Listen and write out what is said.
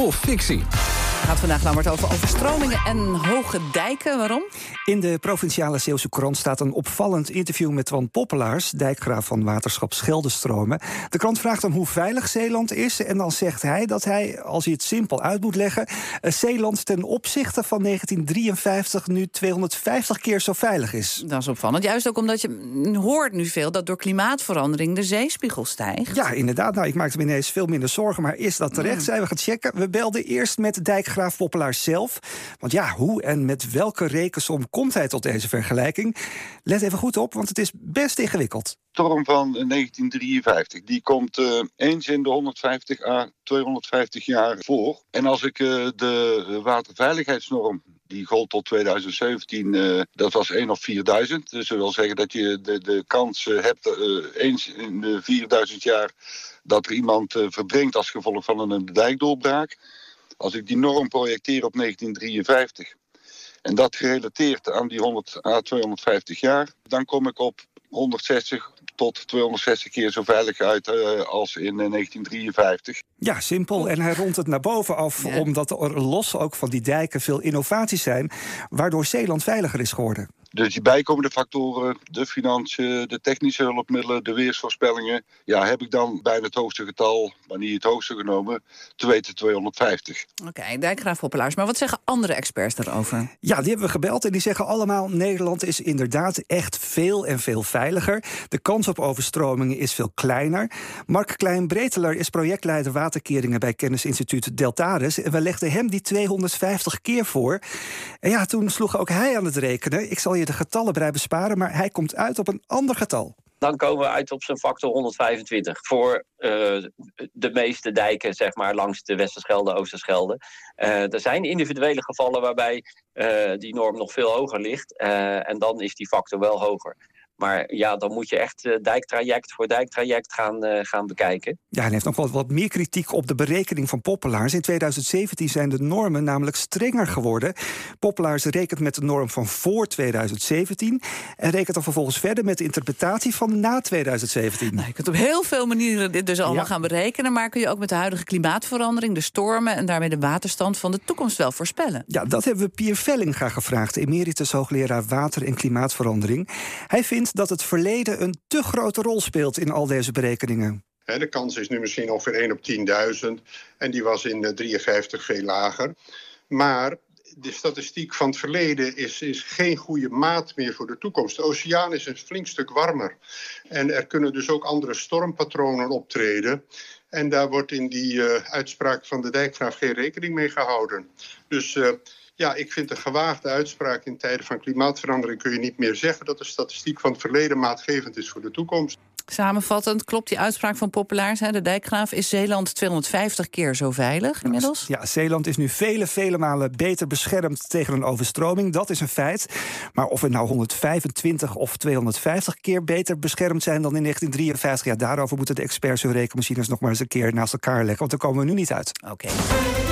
Oh, of fictie? Gaat vandaag namelijk over overstromingen en hoge dijken. Waarom? In de Provinciale Zeeuwse Krant staat een opvallend interview met Twan Poppelaars, dijkgraaf van waterschap Scheldestromen. De krant vraagt hem hoe veilig Zeeland is. En dan zegt hij dat hij, als hij het simpel uit moet leggen, eh, Zeeland ten opzichte van 1953 nu 250 keer zo veilig is. Dat is opvallend. Juist ook omdat je hoort nu veel dat door klimaatverandering de zeespiegel stijgt. Ja, inderdaad. Nou, ik maakte me ineens veel minder zorgen. Maar is dat terecht? Zijn we gaan checken? We belden eerst met dijkgraaf Poppelaars zelf. Want ja, hoe en met welke rekensom komt hij tot deze vergelijking? Let even goed op, want het is best ingewikkeld. Storm van 1953, die komt uh, eens in de 150 à 250 jaar voor. En als ik uh, de waterveiligheidsnorm die gold tot 2017, uh, dat was 1 op 4000. Dus dat wil zeggen dat je de, de kans hebt eens in de 4000 jaar dat er iemand uh, verdrinkt als gevolg van een dijkdoorbraak. Als ik die norm projecteer op 1953 en dat gerelateerd aan die 100 à 250 jaar, dan kom ik op 160 tot 260 keer zo veilig uit uh, als in 1953. Ja, simpel. En hij rondt het naar boven af, ja. omdat er los ook van die dijken veel innovaties zijn, waardoor Zeeland veiliger is geworden. Dus die bijkomende factoren, de financiën, de technische hulpmiddelen, de weersvoorspellingen, ja, heb ik dan bijna het hoogste getal, maar niet het hoogste genomen, te weten 250. Oké, okay, Dijkgraaf Hoppelaars. Maar wat zeggen andere experts daarover? Ja, die hebben we gebeld en die zeggen allemaal: Nederland is inderdaad echt veel en veel veiliger. De kans op overstromingen is veel kleiner. Mark Klein-Breteler is projectleider waterkeringen bij kennisinstituut Deltaris. En we legden hem die 250 keer voor. En ja, toen sloeg ook hij aan het rekenen. Ik zal je de getallen bij besparen, maar hij komt uit op een ander getal. Dan komen we uit op zijn factor 125 voor uh, de meeste dijken zeg maar, langs de Westerschelde, Oosterschelde. Uh, er zijn individuele gevallen waarbij uh, die norm nog veel hoger ligt. en dan is die factor wel hoger. Maar ja, dan moet je echt uh, dijktraject voor dijktraject gaan, uh, gaan bekijken. Ja, en heeft nog wat, wat meer kritiek op de berekening van Poppelaars. In 2017 zijn de normen namelijk strenger geworden. Poppelaars rekent met de norm van voor 2017... en rekent dan vervolgens verder met de interpretatie van na 2017. Nou, je kunt op heel veel manieren dit dus allemaal ja. gaan berekenen... maar kun je ook met de huidige klimaatverandering, de stormen... en daarmee de waterstand van de toekomst wel voorspellen? Ja, dat hebben we Pier Vellinga gevraagd... emeritus hoogleraar water- en klimaatverandering. Hij vindt dat het verleden een te grote rol speelt in al deze berekeningen. De kans is nu misschien ongeveer 1 op 10.000 en die was in 53 veel lager. Maar de statistiek van het verleden is, is geen goede maat meer voor de toekomst. De oceaan is een flink stuk warmer. En er kunnen dus ook andere stormpatronen optreden. En daar wordt in die uh, uitspraak van de dijkgraaf geen rekening mee gehouden. Dus uh, ja, ik vind een gewaagde uitspraak in tijden van klimaatverandering kun je niet meer zeggen dat de statistiek van het verleden maatgevend is voor de toekomst. Samenvattend klopt die uitspraak van Populaars. De dijkgraaf is Zeeland 250 keer zo veilig inmiddels. Ja, Zeeland is nu vele, vele malen beter beschermd tegen een overstroming. Dat is een feit. Maar of we nou 125 of 250 keer beter beschermd zijn dan in 1953... ja, daarover moeten de experts hun rekenmachines nog maar eens een keer naast elkaar leggen. Want daar komen we nu niet uit. Oké. Okay.